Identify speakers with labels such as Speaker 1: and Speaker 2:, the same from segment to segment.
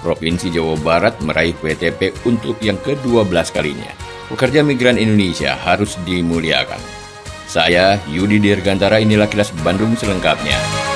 Speaker 1: Provinsi Jawa Barat meraih WTP untuk yang ke-12 kalinya. Pekerja migran Indonesia harus dimuliakan. Saya Yudi Dirgantara inilah kilas Bandung selengkapnya.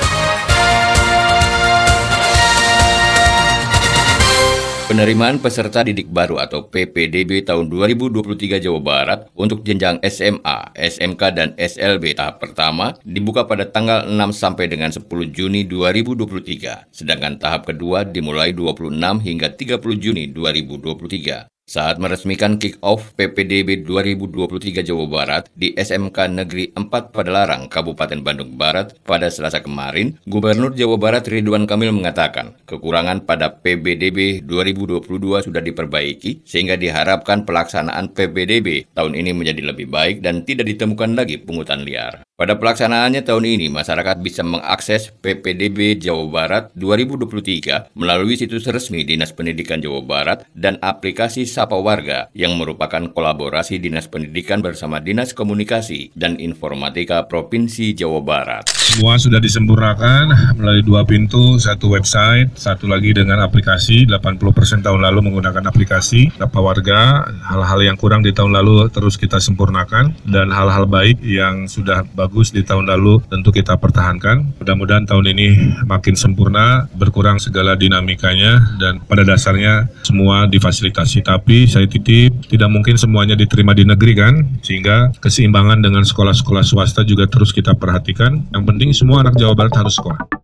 Speaker 1: Penerimaan peserta didik baru atau PPDB tahun 2023 Jawa Barat untuk jenjang SMA, SMK, dan SLB tahap pertama dibuka pada tanggal 6 sampai dengan 10 Juni 2023, sedangkan tahap kedua dimulai 26 hingga 30 Juni 2023. Saat meresmikan kick-off PPDB 2023 Jawa Barat di SMK Negeri 4 Padalarang, Kabupaten Bandung Barat pada selasa kemarin, Gubernur Jawa Barat Ridwan Kamil mengatakan kekurangan pada PBDB 2022 sudah diperbaiki sehingga diharapkan pelaksanaan PBDB tahun ini menjadi lebih baik dan tidak ditemukan lagi pungutan liar. Pada pelaksanaannya tahun ini, masyarakat bisa mengakses PPDB Jawa Barat 2023 melalui situs resmi Dinas Pendidikan Jawa Barat dan aplikasi Sapa Warga yang merupakan kolaborasi Dinas Pendidikan bersama Dinas Komunikasi dan Informatika Provinsi Jawa Barat.
Speaker 2: Semua sudah disempurnakan melalui dua pintu, satu website, satu lagi dengan aplikasi. 80% tahun lalu menggunakan aplikasi Sapa Warga. Hal-hal yang kurang di tahun lalu terus kita sempurnakan dan hal-hal baik yang sudah bagus di tahun lalu tentu kita pertahankan. Mudah-mudahan tahun ini makin sempurna, berkurang segala dinamikanya dan pada dasarnya semua difasilitasi. Tapi saya titip tidak mungkin semuanya diterima di negeri kan, sehingga keseimbangan dengan sekolah-sekolah swasta juga terus kita perhatikan. Yang penting semua anak Jawa Barat harus sekolah.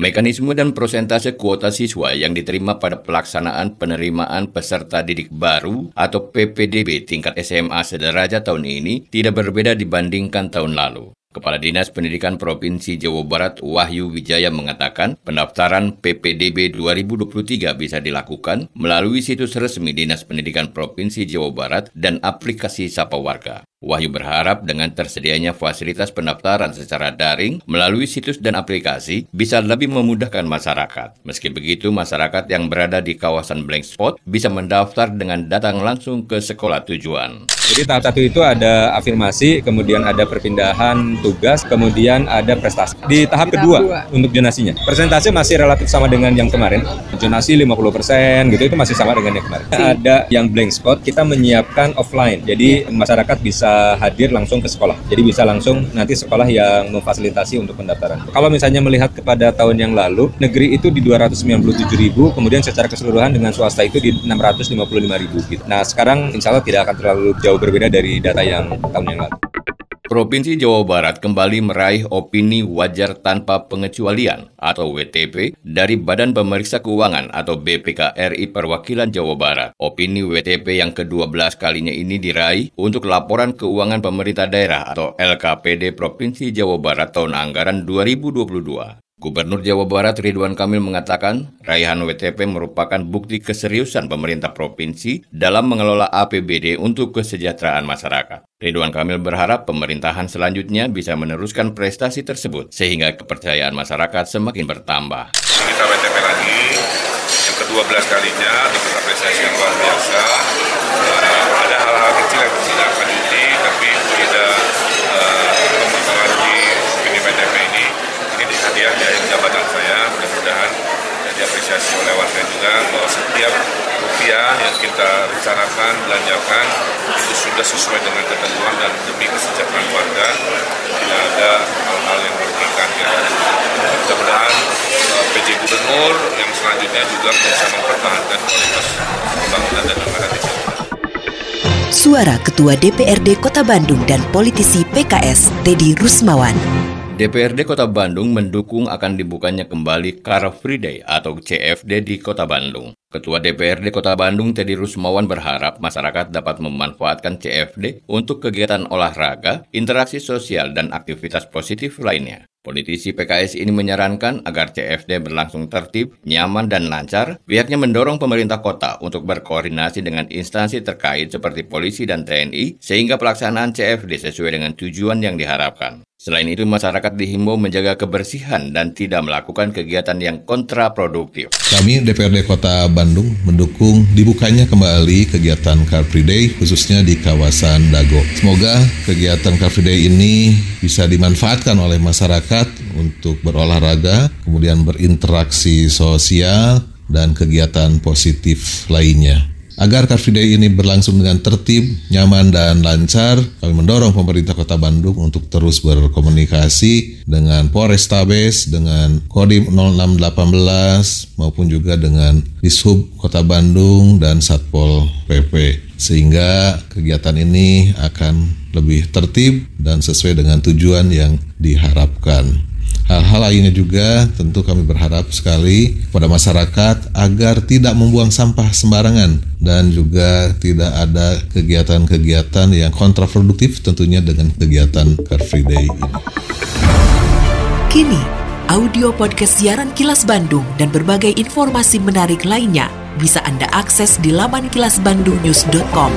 Speaker 1: Mekanisme dan prosentase kuota siswa yang diterima pada pelaksanaan penerimaan peserta didik baru atau PPDB tingkat SMA sederajat tahun ini tidak berbeda dibandingkan tahun lalu. Kepala Dinas Pendidikan Provinsi Jawa Barat Wahyu Wijaya mengatakan pendaftaran PPDB 2023 bisa dilakukan melalui situs resmi Dinas Pendidikan Provinsi Jawa Barat dan aplikasi Sapa Warga. Wahyu berharap dengan tersedianya fasilitas pendaftaran secara daring melalui situs dan aplikasi bisa lebih memudahkan masyarakat. Meski begitu, masyarakat yang berada di kawasan blank spot bisa mendaftar dengan datang langsung ke sekolah tujuan.
Speaker 3: Jadi tahap satu itu ada afirmasi, kemudian ada perpindahan tugas, kemudian ada prestasi. Di tahap kedua untuk jonasinya, persentase masih relatif sama dengan yang kemarin. Jonasi 50% gitu itu masih sama dengan yang kemarin. Ada yang blank spot, kita menyiapkan offline. Jadi masyarakat bisa hadir langsung ke sekolah. Jadi bisa langsung nanti sekolah yang memfasilitasi untuk pendaftaran. Kalau misalnya melihat kepada tahun yang lalu, negeri itu di 297 ribu, kemudian secara keseluruhan dengan swasta itu di 655 ribu. Gitu. Nah sekarang insya Allah tidak akan terlalu jauh berbeda dari data yang tahun yang lalu.
Speaker 1: Provinsi Jawa Barat kembali meraih opini wajar tanpa pengecualian atau WTP dari Badan Pemeriksa Keuangan atau BPK RI Perwakilan Jawa Barat. Opini WTP yang ke-12 kalinya ini diraih untuk laporan keuangan pemerintah daerah atau LKPD Provinsi Jawa Barat tahun anggaran 2022. Gubernur Jawa Barat Ridwan Kamil mengatakan, raihan WTP merupakan bukti keseriusan pemerintah provinsi dalam mengelola APBD untuk kesejahteraan masyarakat. Ridwan Kamil berharap pemerintahan selanjutnya bisa meneruskan prestasi tersebut sehingga kepercayaan masyarakat semakin bertambah.
Speaker 4: Kita WTP lagi, yang ke-12 kalinya dengan apresiasi yang luar biasa. Ada hal-hal kecil yang tidak lanjuti, tapi tidak uh, mempengaruhi opini WTP ini. Ini hadiah dari jabatan saya, mudah-mudahan diapresiasi oleh warga juga bahwa setiap rupiah yang kita rencanakan, belanjakan itu sudah sesuai dengan ketentuan dan demi kesejahteraan warga tidak ada hal-hal yang merugikan ya. Mudah-mudahan uh, PJ Gubernur yang selanjutnya juga bisa mempertahankan kualitas pembangunan dan anggaran di.
Speaker 5: Suara Ketua DPRD Kota Bandung dan politisi PKS Teddy Rusmawan.
Speaker 1: DPRD Kota Bandung mendukung akan dibukanya kembali Car Free Day atau CFD di Kota Bandung. Ketua DPRD Kota Bandung Teddy Rusmawan berharap masyarakat dapat memanfaatkan CFD untuk kegiatan olahraga, interaksi sosial, dan aktivitas positif lainnya. Politisi PKS ini menyarankan agar CFD berlangsung tertib, nyaman, dan lancar. Pihaknya mendorong pemerintah kota untuk berkoordinasi dengan instansi terkait seperti polisi dan TNI sehingga pelaksanaan CFD sesuai dengan tujuan yang diharapkan. Selain itu, masyarakat dihimbau menjaga kebersihan dan tidak melakukan kegiatan yang kontraproduktif.
Speaker 6: Kami DPRD Kota Bandung mendukung dibukanya kembali kegiatan Car Free Day khususnya di kawasan Dago. Semoga kegiatan Car Free Day ini bisa dimanfaatkan oleh masyarakat untuk berolahraga, kemudian berinteraksi sosial dan kegiatan positif lainnya. Agar Car Free Day ini berlangsung dengan tertib, nyaman, dan lancar, kami mendorong pemerintah kota Bandung untuk terus berkomunikasi dengan Polrestabes, dengan Kodim 0618, maupun juga dengan Dishub Kota Bandung dan Satpol PP. Sehingga kegiatan ini akan lebih tertib dan sesuai dengan tujuan yang diharapkan. Hal-hal lainnya juga tentu kami berharap sekali kepada masyarakat agar tidak membuang sampah sembarangan dan juga tidak ada kegiatan-kegiatan yang kontraproduktif tentunya dengan kegiatan Car Free Day ini.
Speaker 5: Kini, audio podcast siaran Kilas Bandung dan berbagai informasi menarik lainnya bisa Anda akses di laman kilasbandungnews.com.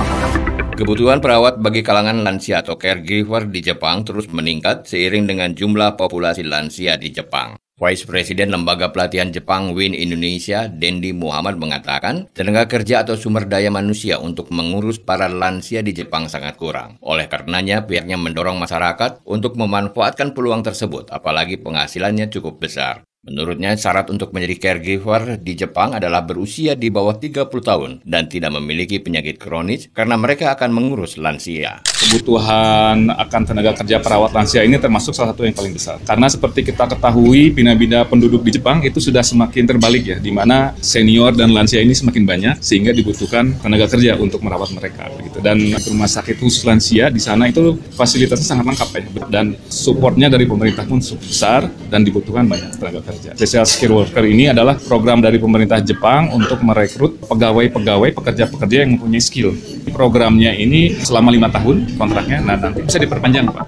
Speaker 1: Kebutuhan perawat bagi kalangan lansia atau caregiver di Jepang terus meningkat seiring dengan jumlah populasi lansia di Jepang. Vice President Lembaga Pelatihan Jepang WIN Indonesia, Dendi Muhammad mengatakan, tenaga kerja atau sumber daya manusia untuk mengurus para lansia di Jepang sangat kurang. Oleh karenanya, pihaknya mendorong masyarakat untuk memanfaatkan peluang tersebut, apalagi penghasilannya cukup besar. Menurutnya, syarat untuk menjadi caregiver di Jepang adalah berusia di bawah 30 tahun dan tidak memiliki penyakit kronis karena mereka akan mengurus lansia.
Speaker 7: Kebutuhan akan tenaga kerja perawat lansia ini termasuk salah satu yang paling besar. Karena seperti kita ketahui, bina-bina penduduk di Jepang itu sudah semakin terbalik ya, di mana senior dan lansia ini semakin banyak sehingga dibutuhkan tenaga kerja untuk merawat mereka. Dan rumah sakit khusus lansia di sana itu fasilitasnya sangat lengkap ya, dan supportnya dari pemerintah pun besar dan dibutuhkan banyak tenaga kerja kerja. Special Skill Worker ini adalah program dari pemerintah Jepang untuk merekrut pegawai-pegawai pekerja-pekerja yang mempunyai skill. Programnya ini selama lima tahun kontraknya, nah nanti bisa diperpanjang Pak.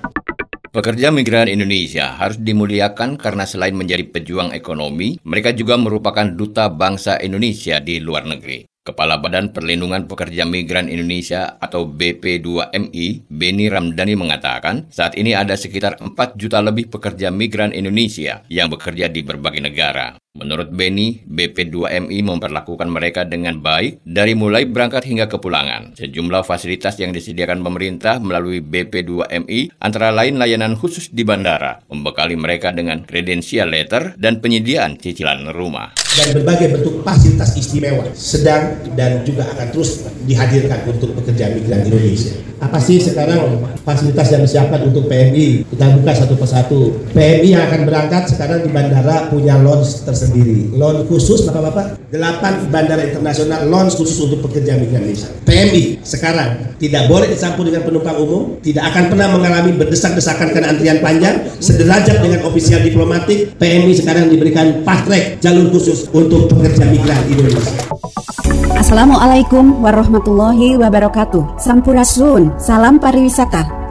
Speaker 1: Pekerja migran Indonesia harus dimuliakan karena selain menjadi pejuang ekonomi, mereka juga merupakan duta bangsa Indonesia di luar negeri. Kepala Badan Perlindungan Pekerja Migran Indonesia atau BP2MI, Beni Ramdhani mengatakan, saat ini ada sekitar 4 juta lebih pekerja migran Indonesia yang bekerja di berbagai negara. Menurut Beni, BP2MI memperlakukan mereka dengan baik dari mulai berangkat hingga kepulangan. Sejumlah fasilitas yang disediakan pemerintah melalui BP2MI antara lain layanan khusus di bandara, membekali mereka dengan kredensial letter dan penyediaan cicilan rumah.
Speaker 8: Dan berbagai bentuk fasilitas istimewa sedang dan juga akan terus dihadirkan untuk pekerja migran Indonesia. Apa sih sekarang fasilitas yang disiapkan untuk PMI? Kita buka satu persatu. PMI yang akan berangkat sekarang di bandara punya lounge tersebut sendiri. Loan khusus Bapak-bapak, 8 bandara internasional loan khusus untuk pekerja migran Indonesia. PMI sekarang tidak boleh dicampur dengan penumpang umum, tidak akan pernah mengalami berdesak-desakan karena antrian panjang, sederajat dengan ofisial diplomatik, PMI sekarang diberikan fast track jalur khusus untuk pekerja migran Indonesia.
Speaker 9: Assalamualaikum warahmatullahi wabarakatuh. Sampurasun, salam pariwisata.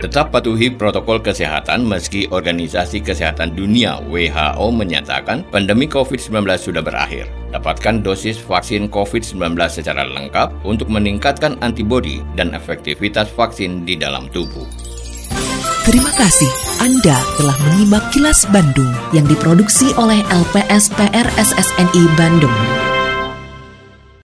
Speaker 1: Tetap patuhi protokol kesehatan meski Organisasi Kesehatan Dunia WHO menyatakan pandemi COVID-19 sudah berakhir. Dapatkan dosis vaksin COVID-19 secara lengkap untuk meningkatkan antibodi dan efektivitas vaksin di dalam tubuh.
Speaker 5: Terima kasih Anda telah menyimak kilas Bandung yang diproduksi oleh LPSPR SSNI Bandung.